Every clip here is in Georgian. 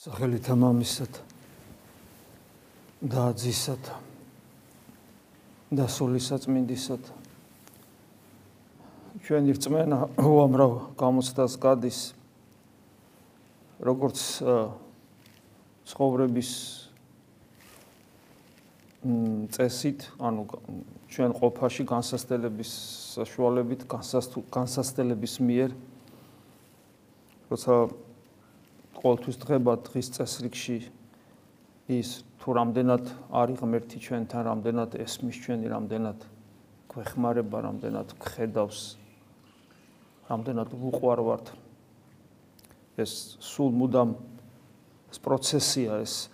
სახელითა მამისად და ძისად და სულისაწმინდისად ჩვენი რწმენა უამრავ გამოცდას გადის როგორც ცხოვრების წესით, ანუ ჩვენ ყოფაში განსასწრების საშუალებით, განსასწრების მიერ როცა ყოველთვის დღება დღის წესრიგში ის თუ რამდენად არის ღმერთი ჩვენთან, რამდენად ესმის ჩვენი, რამდენად გვეხმარება, რამდენად გხედავს, რამდენად უყვარვართ. ეს სულ მუდამ ეს პროცესია, ეს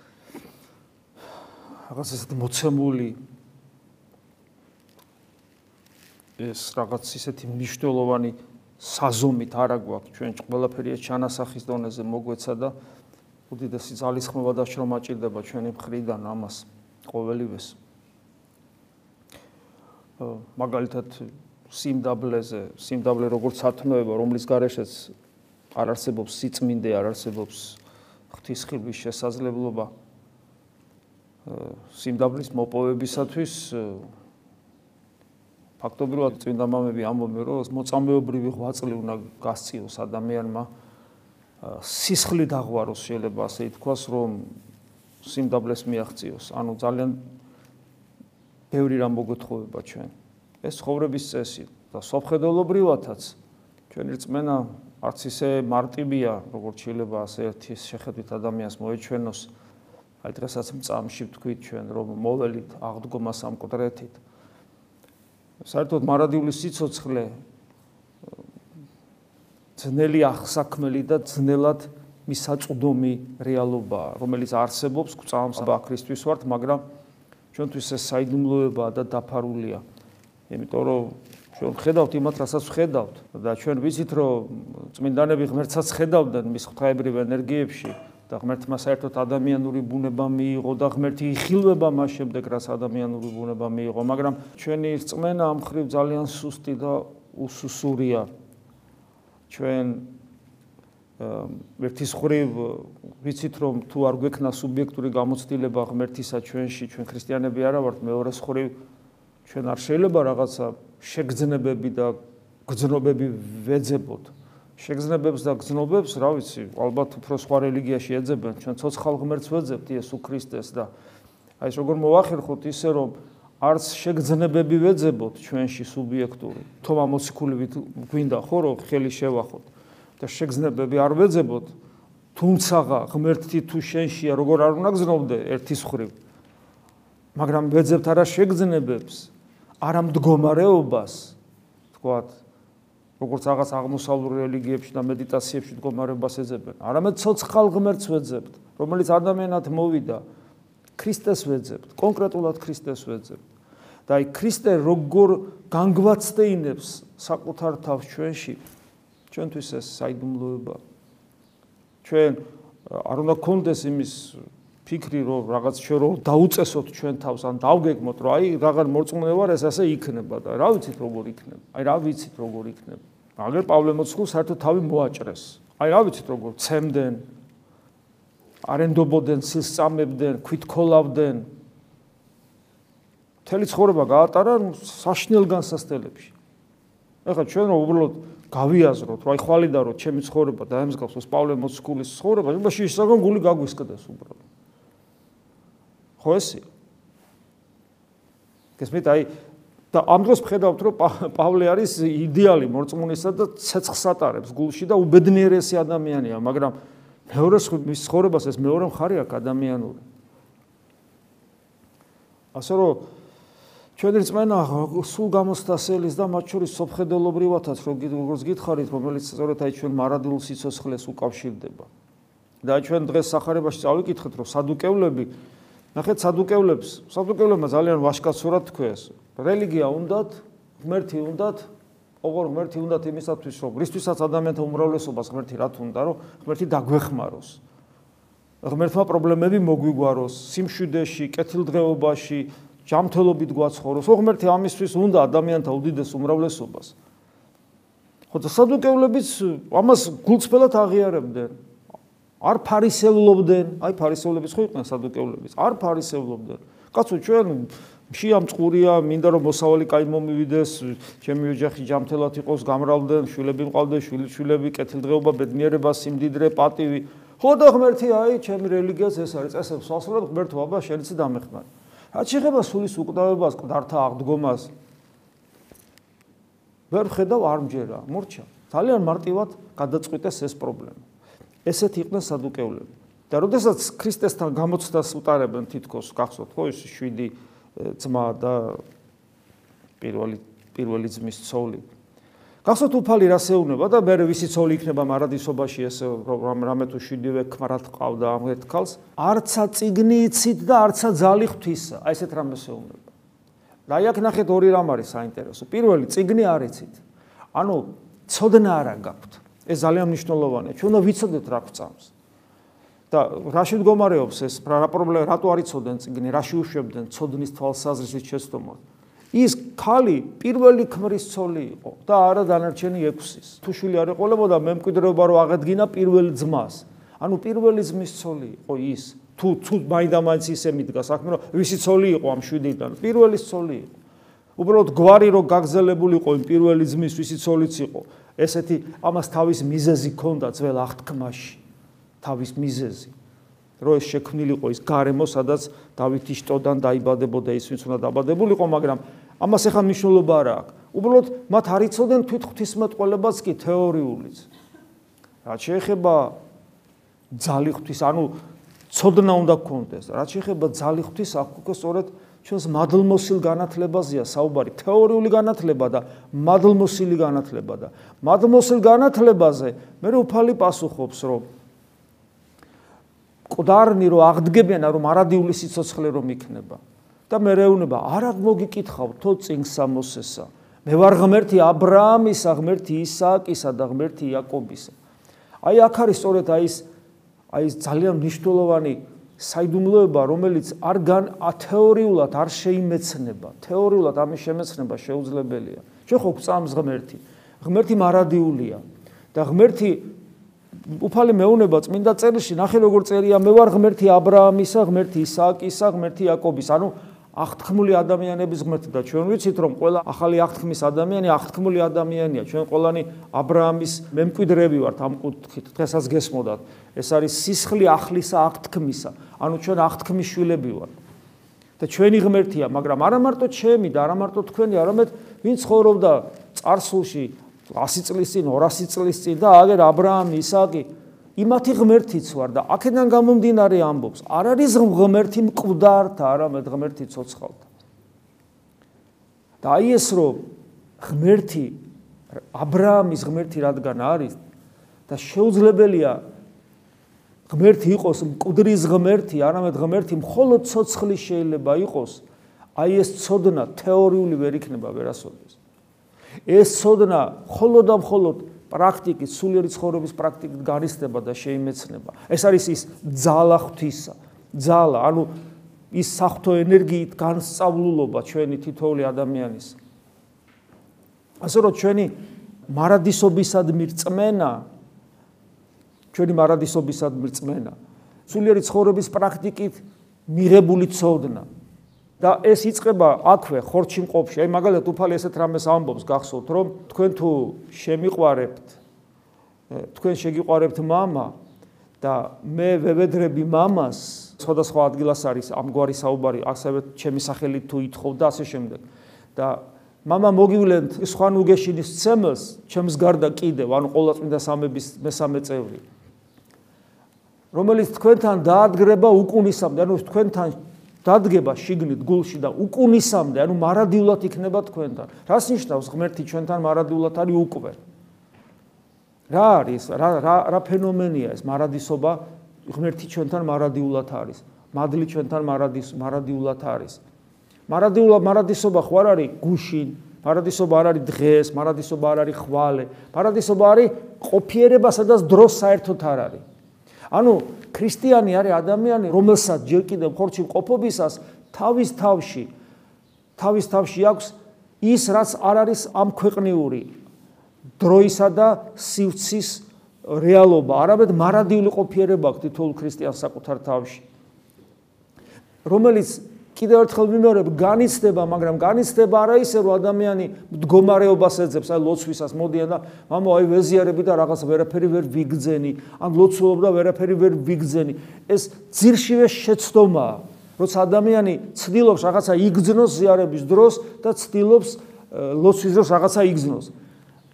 რაღაც ისეთ მოცემული ეს რაღაც ისეთი მნიშვნელოვანი საზომით არა გვაქვს. ჩვენ ყველაფერი ეს ჩანასახის დონეზე მოგვეცა და უდიდესი ძალისხმევა და შრომა ჭირდება ჩვენი მხრიდან ამას ყოველივეს. მაგალითად სიმდაბლეზე სიმდაბლე როგორც სათნოება რომლის გარეშეც არ არსებობს სიწმინდე არ არსებობს ღვთისხილვის შესაძლებლობა სიმდაბლის მოპოვებისათვის ფაქტობრივად წმინდა მამები ამბობენ რომ მოწამეობრივი ღვაწლი უნდა გასწიოს ადამიანმა სისხლი დაღვაროს შეიძლება ასე ითქვას რომ სიმდაბლეს მიაღწიოს. ანუ ძალიან ბევრი რამ მოგეთხოვება ჩვენ. ეს ხოვრების წესი და სოფხედელობრივათაც. ჩვენი რწმენა არც ისე მარტივია როგორც შეიძლება ასე ერთის შეხედვით ადამიანს მოეჩვენოს. აი დღესაც მწამში ვთქვით ჩვენ რომ მოველით აღდგომას ამ კუდრეთით საერთოდ მარადიული სიцоცხლე ძნელი ახსაქმელი და ძნელად მისაწვდომი რეალობაა, რომელიც არსებობს გვწამს ბაქრისტვის ვართ, მაგრამ ჩვენთვის ეს საიდუმლოებაა და დაფარულია. იმიტომ რომ ჩვენ ხედავთ იმათ, რასაც ხედავთ და ჩვენ ვიცით, რომ წმინდანები ღმერთსაც ხედავდნენ მის ღვთაებრივ ენერგიებში. და ღმერთმა საერთოდ ადამიანური ბუნება მიიღო და ღმერთი იხილვება მას შემდეგ რაც ადამიანური ბუნება მიიღო მაგრამ ჩვენი რწმენა ამ ხრივ ძალიან სუსტი და უსუსურია. ჩვენ ერთის ხრივ ვიცით რომ თუ არ გვექნა სუბიექტური გამოცდილება ღმერთისა ჩვენში ჩვენ ქრისტიანები არა ვართ მეორეს ხრივ ჩვენ არ შეიძლება რაღაცა შეგრძნებები და გრძნობები ვეძებოთ შეგზნებებს და გზნობებს, რა ვიცი, ალბათ უფრო სხვა რელიგიაში ეძებენ, ჩვენ ცოცხალ ღმერთს ვეძებთ იესო ქრისტეს და აი ეს როგორ მოახერხოთ ისე რომ არც შეგზნებები ვეძებოთ ჩვენში სუბიექტური. თომა მოციქულივით გვინდა ხო რომ ხელი შევახოთ და შეგზნებები არ ვეძებოთ, თუმცა ღმერთი თუ შენშია, როგორ არ უნდა გზნობდე ერთის ხრივ. მაგრამ ვეძებთ არა შეგზნებებს, არა მდგომარეობას, თქვათ როგორც რაღაც აღმოსავლურ რელიგიებში და მედიტაციებში მდგომარეობას ეძებენ. არამედ ცოცხალ ღმერთს ვეძებთ, რომელიც ადამიანად მოვიდა. ქრისტეს ვეძებთ, კონკრეტულად ქრისტეს ვეძებთ. და აი ქრისტე როგორ განგვაცდეინებს საკუთარ თავს ჩვენში, ჩვენთვის ეს საიდუმლოება. ჩვენ არ უნდა კონდეს იმის ფიქრი რომ რაღაც ჩვენ რომ დაუწესოთ ჩვენ თავს ან დავგეგმოთ რომ აი რაღაც მორწმუნე ვარ ეს ასე იქნება და რა ვიცით როგორ იქნება? აი რა ვიცით როგორ იქნება? მაგრამ პავლე მოციქულს საერთოდ თავი მოაჭრეს. აი რა ვიცით როგორ? ცემდნენ არენდობოდნენ სილს წამებდნენ ქვითქოლავდნენ მთელი ცხოვრება გაატარა საშნელ განსასწელებში ეხლა ჩვენ რომ უბრალოდ გავიაზროთ რომ აი ხვალიდა რომ ჩემი ცხოვრება დაემსგავს ოს პავლე მოციქულის ცხოვრება იმაში ისაგან გული გაგვისკდეს უბრალოდ ხო ესია? გესმით, აი და ამ დროს ვხედავთ, რომ პავლე არის იდეალი მორწმუნისა და ცეცხლს ატარებს გულში და უბედნიერესი ადამიანია, მაგრამ მეორე მის ცხოვრებას ეს მეორე მხარე აქვს ადამიანური. ასე რომ ჩვენი რწმენა სულ გამოსტასელის და მათ შორის სოფხედელობრივათაც როგორც გითხარით, რომელიც სწორედ აი ჩვენ მარადილ სიცოცხლეს უკავშირდება. და ჩვენ დღეს სახარებაში წავიკითხეთ, რომ სადუკევლები ნახეთ სადუკევლებს, სადუკევლებმა ძალიან ვაშკაცურად თქვეს. რელიგია უნდათ, ღმერთი უნდათ, ოღონ ღმერთი უნდათ იმისათვის, რომ რისთვისაც ადამიანთა უმრავლესობას ღმერთი რა თუნდა, რომ ღმერთი დაგვეხმაროს. ღმერთმა პრობლემები მოგვიგვაროს, სიმშვიდეში, კეთილდღეობაში, ჯანმრთელობით გვაცხოვროს. ღმერთი ამისთვის უნდა ადამიანთა უდიდეს უმრავლესობას. ხო და სადუკევლებიც ამას გულწრფელად აღიარებდნენ. არ ფარისევლობდნენ, აი ფარისევლების ხო იყვნენ სადუკევლების, არ ფარისევლობდნენ. კაცო ჩვენ შია მწყურია, მინდა რომ მოსავალი კაი მომივიდეს, ჩემი ოჯახი ჯამთელად იყოს, გამრავლდნენ, შვილები მყავდა, შვილიშვილები, კეთილდღეობა, ბედნიერება, სიმდიდრე, პატივი. ხო და ღმერთი აი ჩემი რელიგიას ეს არის წესებს ასრულებ ღმერთო აბა შენც დამეხმარ. რაც შეეხება სულის უკვდავებას, მკვდართა აღდგომას ვერ ხედავ არ მჯერა, მორჩა. ძალიან მარტივად გადაწყვიტეს ეს პრობლემა. ესეთ იყვნენ სადუკეულები. და როდესაც ქრისტესთან გამოცდას უტარებენ თითქოს, გახსოვთ ხო ის 7 ძმა და პირველი პირველი ძმის ცოლი. გახსოვთ უფალი რას ეუბნება და მე ვისი ცოლი იქნება მარადისობაში ეს რამე თუ შვიდივე ქმარად ყავდა ამ ერთქალს არცა ციგნი იცით და არცა ძალი ღვთისა. აი ესეთ რამეს ეუბნება. და აი აქ ნახეთ ორი რამ არის საინტერესო. პირველი ციგნი არ იცით. ანუ ცოდნა არა გაქვთ ეს ძალიან მნიშვნელოვანია ჩვენ უნდა ვიცოდეთ რა გვწამს და რაში მდგომარეობს ეს რა პრობლემა რატო არ იცოდნენ ციგნი რაში უშვებდნენ ცოდნის თვალსაზრისით შეცდომად ის ქალი პირველი ქმრის ცოლი იყო და არა დანარჩენი ექვსის. თუ შვილი არ ეყოლებოდა მემკვიდრეობა რო აღედგინა პირველ ძმას. ანუ პირველი ძმის ცოლი იყო ის. თუ თუ მაინდამაინც ისე მიდგა საქმე რომ ვისი ცოლი იყო ამ შვიდიდან? პირველი ცოლი იყო. უბრალოდ გვარი რო გაგზელებულიყო იმ პირველი ძმის ვისი ცოლიც იყო. ესეთი ამას თავის მიზეზი ქონდა ძველ აღთქმაში. თავის მიზეზი. რო ეს შექმნილიყო ის გარემო, სადაც დავითი შტოდან დაიბადებოდა ის ვინც უნდა დაბადებულიყო, მაგრამ ამას ახლა მნიშვნელობა არ აქვს. უბრალოდ მათ არ იცოდნენ თვით ღვთისმეტყველებას კი თეორიულიც. რაც შეეხება ძალი ღვთის, ანუ ცოდნა უნდა გქონდეს. რაც შეეხება ძალი ღვთის, აქ უკვე სწორედ ჩვენს მადლმოსილ განათლებაზეა საუბარი, თეორიული განათლება და მადლმოსილი განათლება და მადლმოსილ განათლებაზე მე უფალი პასუხობს, რომ ყდარნი რო აღდგებიან, რომ არადიული სიცოცხლე რომ იქნება. და მე რეუნება არა მოგიკითხავ თო წინსა მოსესა მე ვარ ღმერთი ა ブラ ამისა ღმერთი ისააკისა და ღმერთი იაკობისა აი აქ არის სწორედ აი ეს აი ეს ძალიან მნიშვნელოვანი საიდუმლოება რომელიც არ გან ათეორიულად არ შეიმეცნება. თეორიულად ამის შემეცნება შეუძლებელია. ჩვენ ხო გვწამს ღმერთი. ღმერთი მარადიულია. და ღმერთი უფალი მეუნება წმინდა წერილში ნახე როგორ წერია მე ვარ ღმერთი ა ブラ ამისა ღმერთი ისააკისა ღმერთი იაკობისა ანუ აღთქმული ადამიანების ღმერთი და ჩვენ ვიცით რომ ყველა ახალი აღთქმის ადამიანი აღთქმული ადამიანია. ჩვენ ყველანი აბრაამის მემკვიდრეები ვართ ამ კუთხით. დღესაც გესმოდათ. ეს არის სისხლი ახლისა აღთქმისა. ანუ ჩვენ აღთქმის შვილები ვართ. და ჩვენი ღმერთია მაგრამ არა მარტო ჩემი და არა მარტო თქვენი არამედ ვინც ცხოვრობდა წარსულში 100 წლის წინ 200 წლის წინ და აგერ აბრაამი ისააკი იმათი ღმერთიც ვარ და აქედან გამომდინარე ამბობს არ არის ღმერთი მკვდართა არამედ ღმერთი ცოცხალთა. და აი ეს რომ ღმერთი ა ブラ ამის ღმერთი რადგან არის და შეუძლებელია ღმერთი იყოს მკვდრის ღმერთი არამედ ღმერთი მხოლოდ ცოცხალი შეიძლება იყოს აი ეს ცოდნა თეორიული ვერ იქნება ვერასოდეს. ეს ცოდნა მხოლოდ და მხოლოდ პრაქტიკით, სულიერი ცხოვრების პრაქტიკით გარისდება და შეიმეცნება. ეს არის ის ძალა ღვთისა. ძალა, ანუ ის საფრთხო ენერგიით განსწავლულობა ჩვენი თითოეული ადამიანის. ასე რომ ჩვენი მარადისობისადმი რწმენა ჩვენი მარადისობისადმი რწმენა სულიერი ცხოვრების პრაქტიკით მიღებული ცოდნა და ეს იწება აქვე ხორჩი მყოფში. აი მაგალითად უფალი ესეთ რამეს ამბობს, გახსოვთ, რომ თქვენ თუ შემიყვარებთ თქვენ შეგიყვარებთ мама და მე ვევედრები мамას, სხვადასხვა ადგილას არის ამგვარი საუბარი, ასევე ჩემი სახელი თუ ითხოვ და ასე შემდეგ. და мама მოგივლენთ სხვან უგეშინის ცემელს, ჩემს გარდა კიდევ, ანუ ყოვლადწმინდა სამების მესამე წევრი. რომელიც თქვენთან დაადგრება უკუნისამდე, ანუ თქვენთან დადგება შიგნით გულში და უკუნისამდე, ანუ მარადიულად იქნება თქვენთან. რას ნიშნავს ღმერთი ჩვენთან მარადიულად არის უკვე? რა არის? რა რა რა ფენომენია ეს მარადისობა? ღმერთი ჩვენთან მარადიულად არის. მადლი ჩვენთან მარადის მარადიულად არის. მარადიულად მარადისობა ხო არ არის გუშინ? მარადისობა არ არის დღეს, მარადისობა არ არის ხვალე. მარადისობა არის ყოფიერება, სადაც დრო საერთოდ არ არის. ანუ ქრისტიანი არის ადამიანი, რომელსაც ჯერ კიდევ ხორჩი ყოფობისას თავის თავში თავის თავში აქვს ის, რაც არ არის ამ ქვეყნიური დროისა და სივრცის რეალობა, არამედ მარადიული ყოფიერება აქვს თითოეულ ქრისტიანს საკუთარ თავში. რომელიც კიდევ ერთხელ ვიმეორებ, განიცდება, მაგრამ განიცდება არა ისე, რომ ადამიანი მდგომარეობას ეძებს, აი ლოცვისას მოდიან და მამო, აი ვეზიარები და რაღაც ვერაფერი ვერ ვიგძენი, ან ლოცულობ და ვერაფერი ვერ ვიგძენი. ეს ძირშივე შეცდომაა, როცა ადამიანი ცდილობს რაღაცა იგძნოს ზიარების დროს და ცდილობს ლოცვის დროს რაღაცა იგძნოს.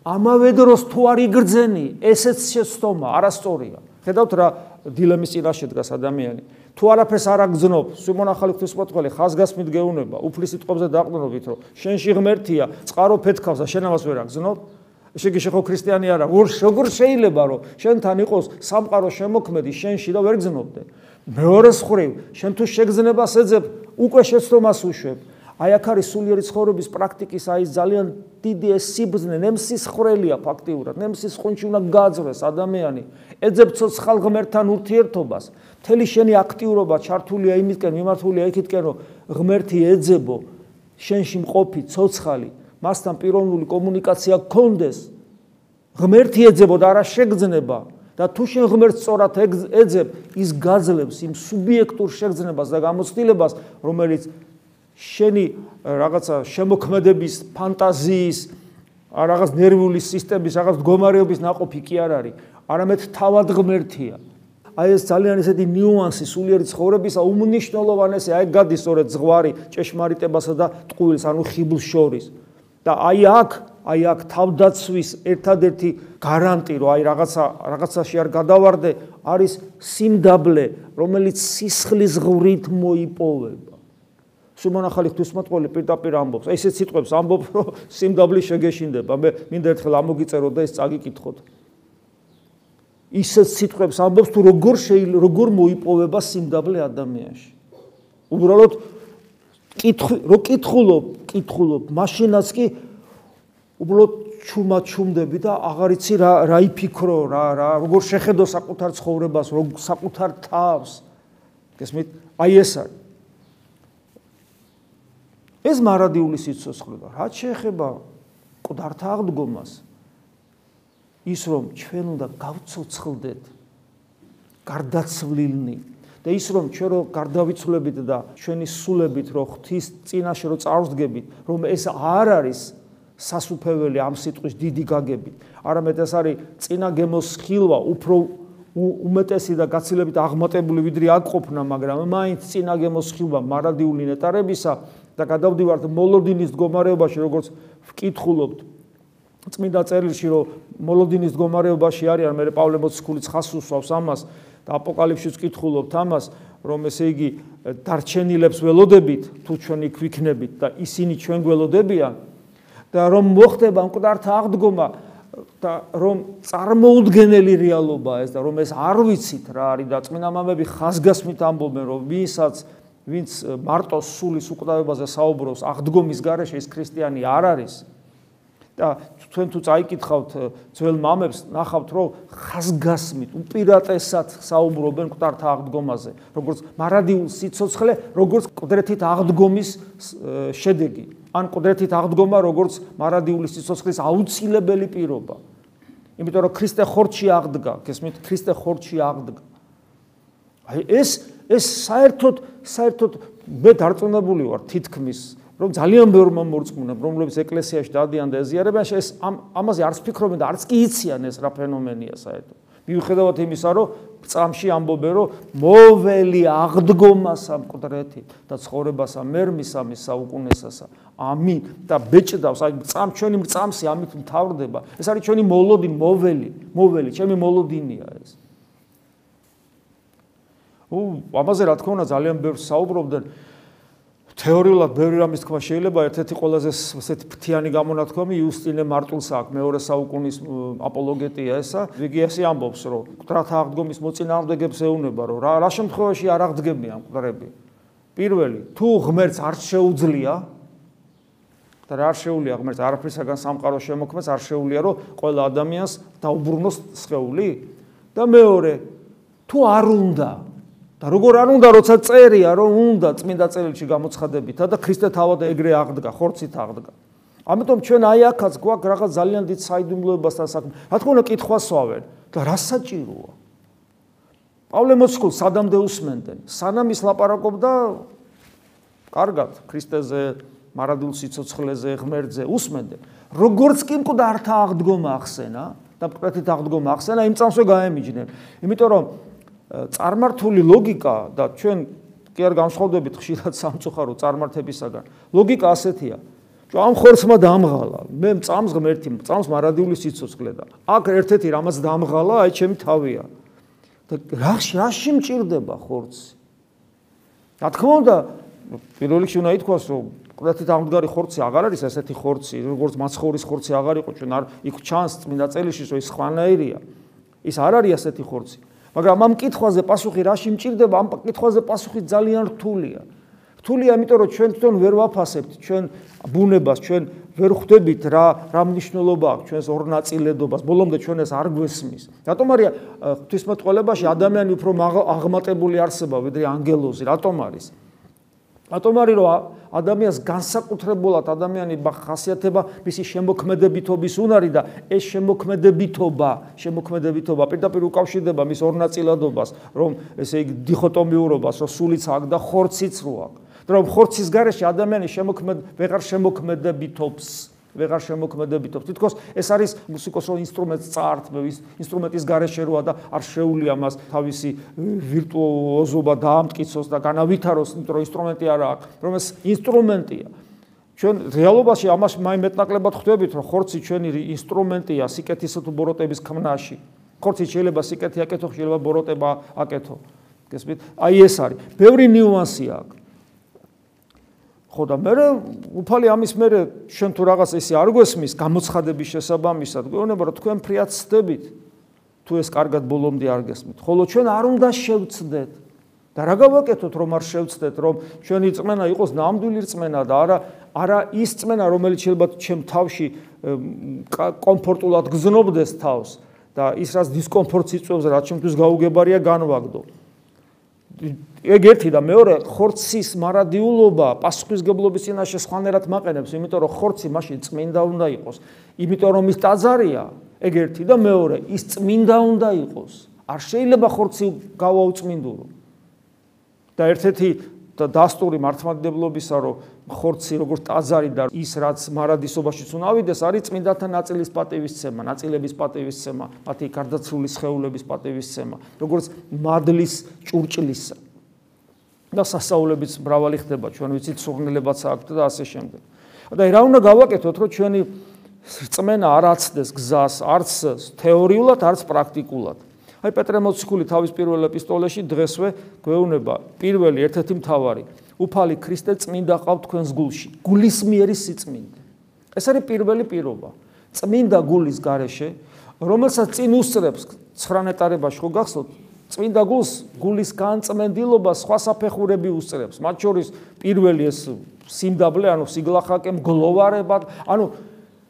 ამავე დროს თუ არ იგრძენი, ესეც შეცდომა, არასწორია. ხედავთ რა დილემის წინაშე დგას ადამიანი. თუ არაფერს არ აგზნობ, სიმონ ახალი ღვთისმოწყალე ხაზგასმით გეუნება, უფლის სიტყვებზე დაყნობით, რომ შენში ღმერთია, წყარო ფეთქავს და შენ ამას ვერ აგზნობ? შეგი შეხო ქრისტიანი არა, როგორ შეიძლება რომ შენთან იყოს სამყარო შემოქმედი შენში და ვერ გზნობდე? მეორე მხრივ, შენ თუ შეგზნებას ეძებ, უკვე შეცდომას უშვებ. აი აქ არის სულიერი ცხოვრების პრაქტიკის აი ძალიან დიდი ეს სიბზნე, ნემსის ხრელია ფაქტიურად, ნემსის ხუნჩი უნდა გააძრეს ადამიანი. ეძებ ცოცხალ ღმერთთან ურთიერთობას. მთელი შენი აქტიურობა ჩართულია იმისკენ, მიმართულია იქითკენ, რომ ღმერთი ეძებო შენში მყოფი ცოცხალი, მასთან პიროვნული კომუნიკაცია გქონდეს. ღმერთი ეძებო და არა შეგძნება. და თუ შენ ღმერთს სწორად ეძებ, ის გაძლევს იმ სუბიექტურ შეგძნებას და გამოცდილებას, რომელიც შენი რაღაცა შემოქმედების, ფანტაზიის, რაღაც ნერვული სისტემის, რაღაც მდგომარეობის ناყოფი კი არ არის, არამედ თავად ღმერთია. აი ეს ძალიან ესეთი ნიუანსი სულიერი ცხოვრებისა უმნიშვნელოვანესი, აი გადის სწორედ ზღვარი ჭეშმარიტებასა და ტყუილს, ანუ ხიბლს შორის. და აი აქ, აი აქ თავდაცვის ერთადერთი გარანტი, რომ აი რაღაცა რაღაცაში არ გადავარდე, არის სიმდაბლე, რომელიც სისხლის ღვრით მოიპოვება. სიმონ ახალი ღვთისმოწყალე პირდაპირ ამბობს. აი ესეც სიტყვებს ამბობს, რომ სიმდაბლე შეგეშინდება. მე მინდა ერთხელ ამოგიწერო და ეს წაგიკითხოთ. ისეც სიტყვებს ამბობს, თუ როგორ შეიძლება როგორ მოიპოვება სიმდაბლე ადამიანში. უბრალოდ კითხ რო კითხულობ, კითხულობ, მაშინაც კი უბრალოდ ჩუმა ჩუმდები და აღარ იცი რა რა იფიქრო, რა რა როგორ შეხედო საკუთარ ცხოვრებას, როგორ საკუთარ თავს. გესმით? აი ეს არის ეს მარადიული სიცოცხლეა. რაც შეეხება ყდართა აღდგომას, ის რომ ჩვენ უნდა გავцоცხლდეთ გარდაცვლილნი და ის რომ ჩვენ რო გარდავიცვლებით და ჩვენი სულებით რო ღვთის წინაშე რო წარვდგებით, რომ ეს არ არის სასუფეველი ამ სიტყვის დიდი გაგებით, არამედ ეს არის წინა გემოსხილვა, უფრო უმეტესი და გაცილებით აღმატებული ვიდრე აკყოფნა, მაგრამ მაინც წინა გემოსხილვა მარადიული ნეტარებისა და გადავდივართ მოლოდინის მდგომარეობაში, როგორც ვკითხულობთ წმინდა წერილში, რომ მოლოდინის მდგომარეობაში არიან, მე პავლე მოციქულიც ხას უსვავს ამას და აპოკალიფშიც ვკითხულობთ ამას, რომ ესე იგი დარჩენილებს ველოდებით, თუ ჩვენ იქ ვიქნებით და ისინი ჩვენ გველოდებიან და რომ მოხდება მკვდართა აღდგომა და რომ წარმოუდგენელი რეალობაა ეს და რომ ეს არ ვიცით რა არის და წმინდა მამები ხაზგასმით ამბობენ რომ ვინსაც ვინც მარტო სულის უკვდავებაზე საუბრობს აღდგომის garaშე ის ქრისტიანი არ არის. და თქვენ თუ წაიკითხავთ ძველ მამებს ნახავთ რომ ხაზგასმით უპირატესად საუბრობენ კვდართა აღდგომაზე როგორც მარადიულ სიცოცხლე როგორც კვდრეთით აღდგომის შედეგი. ან კვდრეთით აღდგომა როგორც მარადიული სიცოცხლის აუცილებელი პირობა. იმიტომ რომ ქრისტე ხორჩი აღდგა გესმით? ქრისტე ხორჩი აღდგა. აი ეს ეს საერთოდ საერთოდ მე დარწმუნებული ვარ თითქმის რომ ძალიან ბევრმა მორწმუნემ რომლებიც ეკლესიაში დადიან და ეზიარებიან. ეს ამ ამაზე არც ფიქრობენ და არც კი იციან ეს რა ფენომენია საერთოდ. მიუხედავად იმისა რომ წამში ამბობენ რომ მოველი აღდგომა სამყდრეთი და ცხოვრებასა მერმისა მის საუკუნესასა ამინ და ბეჭდავს. აი წამ ჩვენი წამსი ამით მთავრდება. ეს არის ჩვენი მოლოდინი მოველი მოველი ჩემი მოლოდინია ეს ამაზე რა თქმა უნდა ძალიან ბევრ საუბრობდნენ. თეორიულად ბევრი რამის თქმა შეიძლება ერთ-ერთი ყველაზე ესეთი ფრთიანი გამონათქვამი იუსტინე მარტულს აქვს მეორე საუკუნის აპოლოგეტია ესა. იგი ესე ამბობს რომ მკვდრათა აღდგომის მოწინააღმდეგებს ეუნება რომ რა რა შემთხვევაში არ აღდგებიან მკვდრები პირველი თუ ღმერთს არ შეუძლია და არ შეუძლია ღმერთს? არაფრისაგან სამყარო შემოქმეს არ შეუძლია რომ ყველა ადამიანს დაუბრუნოს სხეული. და მეორე თუ არ უნდა და როგორ არ უნდა როცა წერია რომ უნდა წმინდა წერილში გამოცხადებითა და ქრისტე თავად ეგრე აღდგა ხორცით აღდგა ამიტომ ჩვენ აი აქაც გვაქვს რაღაც ძალიან დიდ საიდუმლოებასთან საქმე რა თქმა უნდა კითხვას სვავენ და რა საჭიროა? პავლე მოციქულს სადამდე უსმენდნენ? სანამ ის ლაპარაკობდა კარგად ქრისტეზე, მარადილ სიცოცხლეზე, ღმერთზე უსმენდნენ. როგორც კი მკვდართა აღდგომა ახსენა და მკვდრთით აღდგომა ახსენა, იმ წამსვე გაემიჯნენ. იმიტომ რომ წარმართული ლოგიკა და ჩვენ კი არ განსხვავდებით ხშირად სამწუხარო წარმართებისაგან. ლოგიკა ასეთია. ამ ხორცმა დამღალა. მე წამს ღმერთი, წამს მარადიული სიცოცხლე და აქ ერთ-ერთი რამაც დამღალა, აი ჩემი თავია. და რა რაში მჭirdება ხორცი? რა თქმა უნდა, პირველ რიგში უნდა ითქვას, რომ ყდათით ამდგარი ხორცი აღარ არის ასეთი ხორცი, როგორც მაცხოვრის ხორცი აღარ იყო, ჩვენ არ იქ ჩანს წმინდა წელიშის, რომ ის ხვანაერია. ის არ არის ასეთი ხორცი. მაგრამ ამ კითხვაზე პასუხი რაში მჭirdება? ამ კითხვაზე პასუხი ძალიან რთულია. რთულია, იმიტომ რომ ჩვენ თვითონ ვერ ვაფასებთ ჩვენ ბუნებას, ჩვენ ვერ ხვდებით რა რა მნიშვნელობა აქვს ჩვენს ორნაწილედობას. ბოლომდე ჩვენ ეს არ გვესმის. რატომ არის ღვთისმეტყველებაში ადამიანი უფრო აღმატებული არსება ვიდრე ანგელოზი? რატომ არის? რატომ არის რომ ადამიანს განსაკუთრებულად ადამიანი ხასიათება მისი შემოქმედებითობის უნარი და ეს შემოქმედებითობა, შემოქმედებითობა პირდაპირ უკავშირდება მის ორნაწილადობას, რომ ესე იგი დიხოტომიურობას, რომ სულიც აქ და ხორციც რო აქ. და რომ ხორცის garaში ადამიანი შემოქმედ ვეღარ შემოქმედებითობს. ვეღარ შემოქმედებითობს. თითქოს ეს არის მუსიკოსო ინსტრუმენტს წაართმევ, ინსტრუმენტის garaშე როა და არ შეუულია მას თავისი ვირტუოზობა დაამტკიცოს და განავითაროს, იმიტომ რომ ინსტრუმენტი არა აქვს, რომ ეს ინსტრუმენტია. ჩვენ რეალობაში ამას მაი მეტნაკლებად ხვდებით, რომ ხორცი ჩვენი ინსტრუმენტია სიკეთის თუ ბოროტების ქმნაში. ხორცი შეიძლება სიკეთი აკეთო, შეიძლება ბოროტება აკეთო. გესმით? აი ეს არის. ბევრი ნიუანსი აქვს. ხო და მე უფალი ამის მე შენ თუ რაღაც ისე არ გვესმის გამოცხადების შესაბამისად გვეუბნება რომ თქვენ ფრიად ცდებით თუ ეს კარგად ბოლომდე არ გესმით. ხოლო ჩვენ არ უნდა შევცდეთ. და რა გავაკეთოთ რომ არ შევცდეთ რომ ჩვენი წმენა იყოს ნამდვილი წმენა და არა არა ის წმენა რომელიც შეიძლება ჩემ თავში კომფორტულად გზნობდეს თავს და ის რაც დისკომფორტს იწვევს რაც ჩემთვის გაუგებარია განვაგდო ეგ ერთი და მეორე ხორცის მარადიულობა პასუხისგებლობის წინაშე სხვანაირად მაყენებს, იმიტომ რომ ხორცი მაშინ წმინდა უნდა იყოს. იმიტომ რომ ის ტაძარია, ეგ ერთი და მეორე ის წმინდა უნდა იყოს. არ შეიძლება ხორცი გავაუწმინდურო. და ერთ-ერთი და დასტური მართლმადიდებლობისა, რომ ხორცი როგორც ტაძარი და ის რაც მარადისობაში წუნავიდეს, არის წმინდათა ნაწილის პატივისცემა, ნაწილების პატივისცემა, მათი გარდაცვლილი სხეულების პატივისცემა, როგორც მადლის ჭურჭლისა. და სასაულებიც მრავალი ხდება, ჩვენ ვიცით სურნელებაც აქვს და ასე შემდეგ. და რა უნდა გავაკეთოთ, რომ ჩვენი რწმენა არ აცდეს გზას, არც თეორიულად, არც პრაქტიკულად. აი პეტრე მოციქული თავის პირველ ეპისტოლეში დღესვე გვეუბნება პირველი ერთ-ერთი მთავარი უფალი ქრისტე წმინდა ყავთ თქვენს გულში გულისმიერი სიწმინდე ეს არის პირველი პირობა. წმინდა გულის გარეშე რომელსაც წინ უსწრებს ცხრანეტარებაში ხო გახსოვთ? წმინდა გულს გულის განწმენდილობა სხვა საფეხურები უსწრებს. მათ შორის პირველი ეს სიმდაბლე ანუ სიგლახაკე მგლოვარება ანუ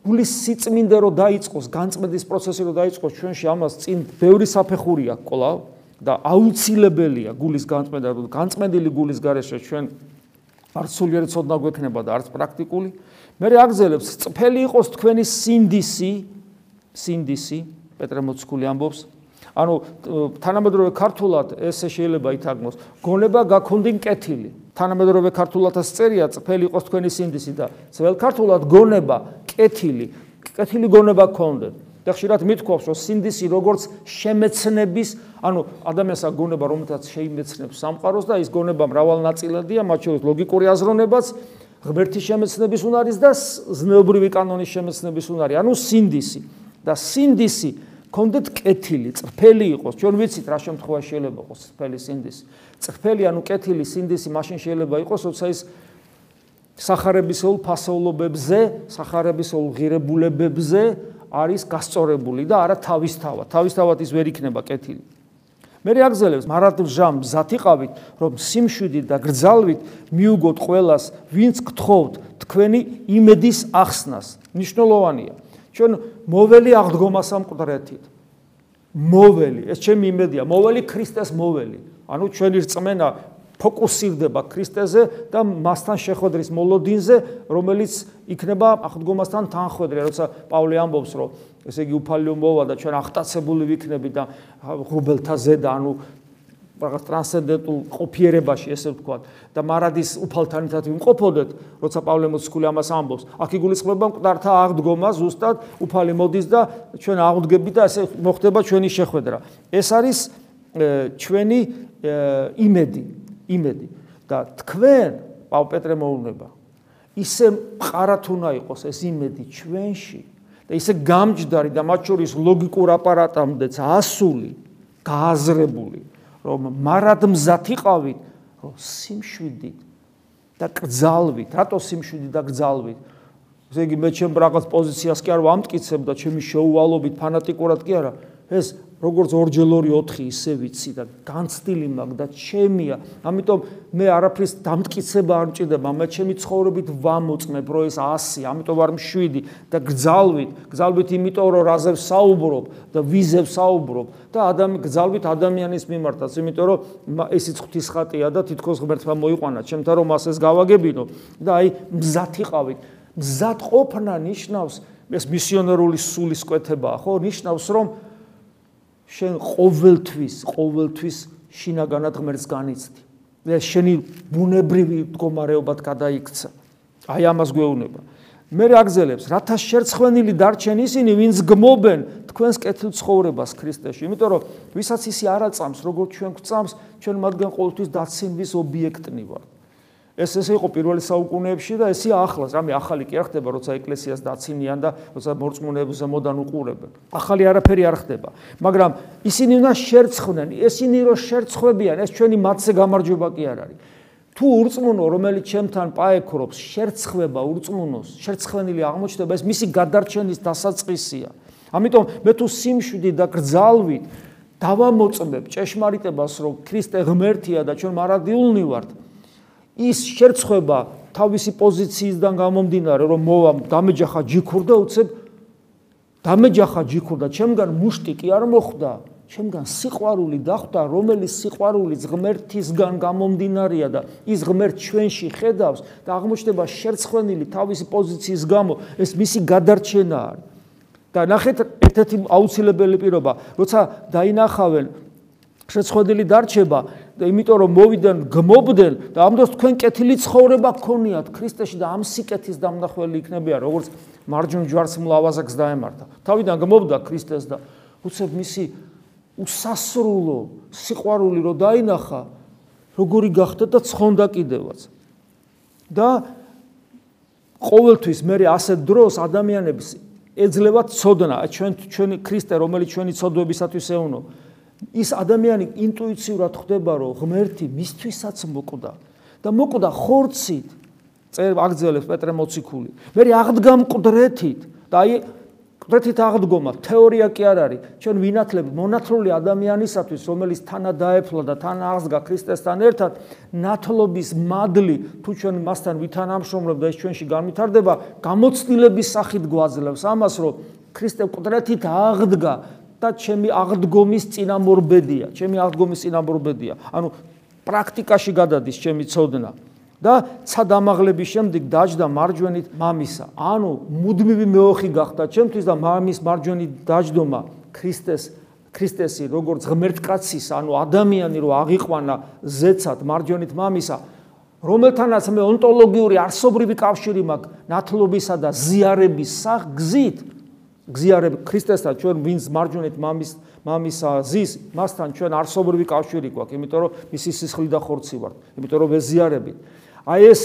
გულის სიწმინდე რო დაიწყოს, განწმენდის პროცესი რო დაიწყოს ჩვენში ამას წინ ბევრი საფეხური აქვს ყოლავ და აუცილებელია გულის განწმენდა, რომ განწმენდილი გულის გარეშე ჩვენ არც სულიერი ცოდნა გვექნება და არც პრაქტიკული. მე რეაგზელებს წფელი იყოს თქვენი სინდისი, სინდისი, პეტრე მოციქული ამბობს. ანუ თანამედროვე ქართულად ესე შეიძლება ითარგმნოს, გონება გაქონდინ კეთილი. თანამედროვე ქართულადაც წერია წფელი იყოს თქვენი სინდისი და ძველ ქართულად გონება კეთილი კეთილი გონება გქონდეთ და ხშირად მithქვავს რომ სინდისი როგორც შემეცნების ანუ ადამიანს აქვს გონება რომელთაც შეიმეცნებს სამყაროს და ის გონება მრავალნაწილადია მათ შორის ლოგიკური აზროვნებაც ღმერთის შემეცნების უნარის და ზნეობრივი კანონის შემეცნების უნარი. ანუ სინდისი. და სინდისი კონდეთ კეთილი წფელი იყოს. ჩვენ ვიცით რა შემთხვევა შეიძლება იყოს წფელი სინდისი. წფელი ანუ კეთილი სინდისი მაშინ შეიძლება იყოს როცა ის სახარებისეულ ფასეულობებზე, სახარებისეულ ღირებულებებზე არის გასწორებული და არა თავისთავად. თავისთავად ის ვერ იქნება კეთილი. მე რეაგზელებს მარადვჟამ მზათიყავით, რომ სიმშვიდით და გრძალვით მიუგოთ ყველას, ვინც გთხოვთ თქვენი იმედის ახსნას. მნიშვნელოვანია. ჩვენ მოველი აღდგომასა მკვდრეთით. მოველი, ეს ჩემი იმედია, მოველი ქრისტეს მოველი. ანუ ჩვენი რწმენა ფოკუსირდება ქრისტეზე და მასთან შეხვედრის მოლოდინზე, რომელიც იქნება აღდგომასთან თანხვედრი, როცა პავლე ამბობს, რომ ესე იგი უფალიო მოვა და ჩვენ აღტაცებული ვიქნები და ღრუბელთა ზედა, ანუ რაღაც ტრანსცენდენტულ ყოფიერებაში, ესე ვთქვათ, და მარადის უფალთან ერთად ვიმყოფოდეთ, როცა პავლე მოციქული ამას ამბობს. აქ იგულისხმება მკვდართა აღდგომა, ზუსტად უფალი მოდის და ჩვენ აღდგებით და ესე მოხდება ჩვენი შეხვედრა. ეს არის ჩვენი იმედი, იმედი. და თქვენ პავლე პეტრე მოუნება. ისე მყარათ უნდა იყოს ეს იმედი ჩვენში და ისე გამჯდარი და მათ შორის ლოგიკურ აპარატამდეც ასული, გააზრებული რომ მარად მზათიყავით, რომ სიმშვიდით და კძალვით, რატო სიმშვიდით და კძალვით? ესე იგი მე ჩემ რაღაც პოზიციას კი არ ვამტკიცებ და ჩემი შეუვალობით ფანატიკურად კი არა, ეს როგორც ორჯერ 2 4 ისე ვიცი და განცდილი მაქვს და ჩემია. ამიტომ მე არაფრის დამტკიცება არ მჭირდება, მე ჩემი ცხოვრებით ვამოწმებ, რომ ეს 100, ამიტომ არ მშვიდი და გძალვით, გძალვით იმიტომ რომ რაზე ვსაუბრობ და ვიზე ვსაუბრობ და ადამი გძალვით ადამიანის მიმართაც, იმიტომ რომ ესიც ღვთის ხატია და თითქოს ღმერთმა მოიყვანა ჩემთან რომ მას ეს გავაგებინო და აი მზათიყავით. მზად ყოფნა ნიშნავს ეს მისიონერული სულის კვეთებაა, ხო? ნიშნავს რომ შენ ყოველთვის ყოველთვის შინაგანად ღმერთს განიცდი. და შენი ბუნებრივი მდგომარეობად გადაიქცა. აი ამას გვეუბნება. მე რაგზელებს, რათა შერცხვენილი დარჩენ ისინი, ვინც გმობენ თქვენს კეთილ ცხოვრებას ქრისტეში. იმიტომ რომ ვისაც ისი არ აწამს, როგორც ჩვენ გვწამს, ჩვენ მათგან ყოველთვის დაცინვის ობიექტნი ვართ. ეს ესე იყო პირველი საუკუნეებში და ესია ახლას, რამე ახალი კი არ ხდება, როცა ეკლესიას დაცინიან და როცა მორწმუნეებს ზემოდან უყურებენ. ახალი არაფერი არ ხდება, მაგრამ ისინი უნდა შერცხვნენ, ისინი რო შერცხვებიან, ეს ჩვენი მათზე გამარჯობა კი არ არის. თუ ურწმუნო, რომელიც ჩემთან პაექრობს, შერცხვება ურწმუნოს, შერცხვენილი აღმოჩნდება, ეს მისი გადარჩენის დასაწყისია. ამიტომ მე თუ სიმშვიდე და გრძალვით დავამოწმებ ჭეშმარიტებას, რომ ქრისტე ღმერთია და ჩვენ მარადიულნი ვართ, ის შერცხვება თავისი პოზიციისგან გამომდინარე რომ მოვა დამეჯახა ჯიქურ და უცებ დამეჯახა ჯიქურ და ჩემგან მუშტი კი არ მოხვდა. ჩემგან სიყვარული დახვდა რომელიც სიყვარული ღმერთისგან გამომდინარეა და ის ღმერთ ჩვენში ხედავს და აღმოჩნდება შერცხვენილი თავისი პოზიციის გამო. ეს მისი გადარჩენა არის და ნახეთ ერთ-ერთი აუცილებელი პირობა. როცა დაინახავენ შეცხვედილი დარჩება და იმიტომ რომ მოვიდნენ გმობდნენ და ამ დროს თქვენ კეთილი ცხოვრება გქონიათ ქრისტეში და ამ სიკეთის დამნახველი იქნებიან როგორც მარჯვენ ჯვარს მლავაზაკს დაემართა. თავიდან გმობდა ქრისტეს და უცებ მისი უსასრულო სიყვარული რო დაინახა როგორი გახდა და ცხონდა კიდევაც. და ყოველთვის მე ასე დროს ადამიანებს ეძლევა ცოდნა ჩვენ ჩვენი ქრისტე რომელიც ჩვენი ცოდვებისათვის ეუნო ის ადამიანი ინტუიციურად ხვდება, რომ ღმერთი მისთვისაც მოკვდა და მოკვდა ხორცით. წერ აგძელებს პეტრე მოციქული. მე აღდგა მკვდრეთით და აი მკვდრეთით აღდგომა თეორია კი არ არის. ჩვენ ვინათლებ მონათლული ადამიანისათვის, რომელიც თანა დაეფლა და თანა აღსგა ქრისტესთან ერთად, ნათლობის მადლი თუ ჩვენ მასთან ვითანამშრომლობ და ეს ჩვენში განვითარდება, გამოცდილების სახით გვაძლევს ამას, რომ ქრისტე მკვდრეთით აღდგა და ჩემი აღდგომის წინამორბედია, ჩემი აღდგომის წინამორბედია. ანუ პრაქტიკაში გადადის ჩემი ცოდნა და ცადამაღლების შემდეგ დაждდა მარჯვენით მამისა. ანუ მუდმივი მეოხი გახდა ჩემთვის და მამის მარჯვენით დაждდომა ქრისტეს ქრისტესი როგორც ღმერთკაცის, ანუ ადამიანი რო აღიყვანა ზეცად მარჯვენით მამისა, რომელთანაც მე ონტოლოგიური არსობრივი კავშირი მაქვს ნათლობისა და ზიარების გზით გზიარებ ქრისტესთან ჩვენ ვინც მარჯვენით მამის მამისა ზის მასთან ჩვენ არსობრივი კავშირი გვაქვს იმიტომ რომ მისი სისხლი და ხორცი ვართ იმიტომ რომ ვეზიარებით აი ეს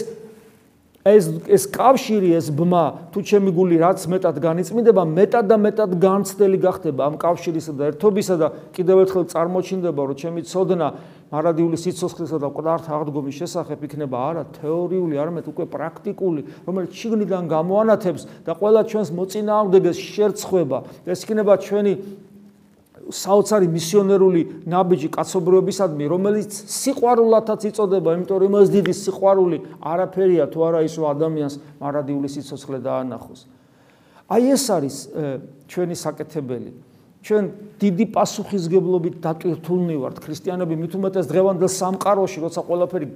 ეს ეს კავშირი ეს ბმა თუ ჩემი გული რაც მეტად განიწმინდება მეტად და მეტად განცდელი გახდება ამ კავშირისა და ერთობისა და კიდევ ერთხელ წარმოჩინდება რომ ჩემი წოდნა მარადიული სიცოცხლისა და ყდართ აღდგომის შესახებ იქნება არა თეორიული არამედ უკვე პრაქტიკული რომელიც შიგნიდან გამოანათებს და ყველა ჩვენს მოწინააღმდეგეს შერცხვება ეს იქნება ჩვენი საოცარი მისიონერული ნაბიჯი კაცობრიობისადმი, რომელიც სიყვარულათაც იწოდება, იმიტომ რომ ეს დიდი სიყვარული არაფერია თუ არა ისო ადამიანს მარადიული სიცოცხლე დაანახოს. აი ეს არის ჩვენი საკეთებელი. ჩვენ დიდი პასუხისგებლობით დატვირთულნი ვართ ქრისტიანები მით უმეტეს დღევანდელ სამყაროში როცა ყველაფერი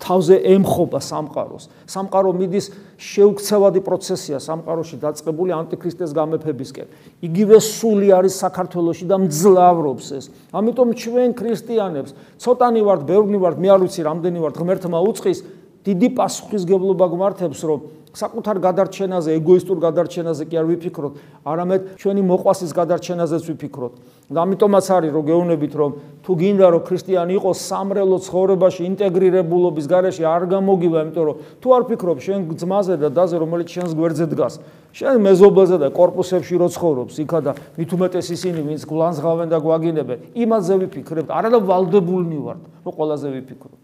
თავზე ემხობა სამყაროს. სამყარო მიდის შეუქცევადი პროცესია სამყაროში დაწყებული ანტიქრისტეს გამეფებისკენ. იგივე სული არის საქართველოსში და მძლავრობს ეს. ამიტომ ჩვენ ქრისტიანებს ცოტანი ვართ, ბევრნი ვართ, მე არ ვიცი რამდენი ვართ, ღმერთმა უწყის დიდი პასუხისგებლობა გვმართებს, რომ საკუთარ გადარჩენაზე, ეგოისტურ გადარჩენაზე კი არ ვიფიქროთ, არამედ ჩვენი მოყვასის გადარჩენაზეც ვიფიქროთ. და ამიტომაც არის რომ გეუბნებით რომ თუ გინდა რომ ქრისტიანი იყოს სამრელო ცხოვრებაში ინტეგრირებულობის გარეშე არ გამოგივა, იმიტომ რომ თუ არ ფიქრობ შენ ძმაზე და დაზე რომელიც შენს გვერდზე დგას, შენ მეზობელზე და корпуსებში რო ცხოვრობს, იქადა მით უმეტეს ისინი ვინც გლანძღავენ და გვაგინებენ, იმაზე ვიფიქრებთ, არადა ვალდებულნი ვართ, რომ ყველაზე ვიფიქროთ.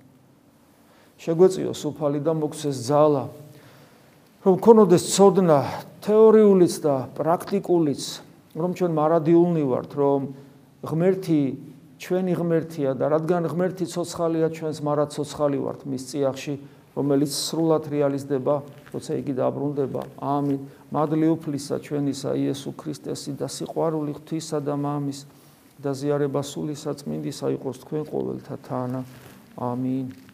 შეგვეციო სუფალი და მოგცეს ძალა რომ ქონოდეს ცოდნა თეორიულიც და პრაქტიკულიც რომ ჩვენ მარადიულნი ვართ რომ ღმერთი ჩვენი ღმერთია და რადგან ღმერთი ცოცხალია ჩვენს მარად ცოცხალი ვართ მის წიაღში რომელიც სრულად რეალიზდება როცა იგი დაბრუნდება. ამინ. მადლი უფლისა ჩვენისა იესო ქრისტესი და სიყვარული ღვთისა და მამის და ზიარება სული საწმინდისა იყოს თქვენ ყოველთა თანა. ამინ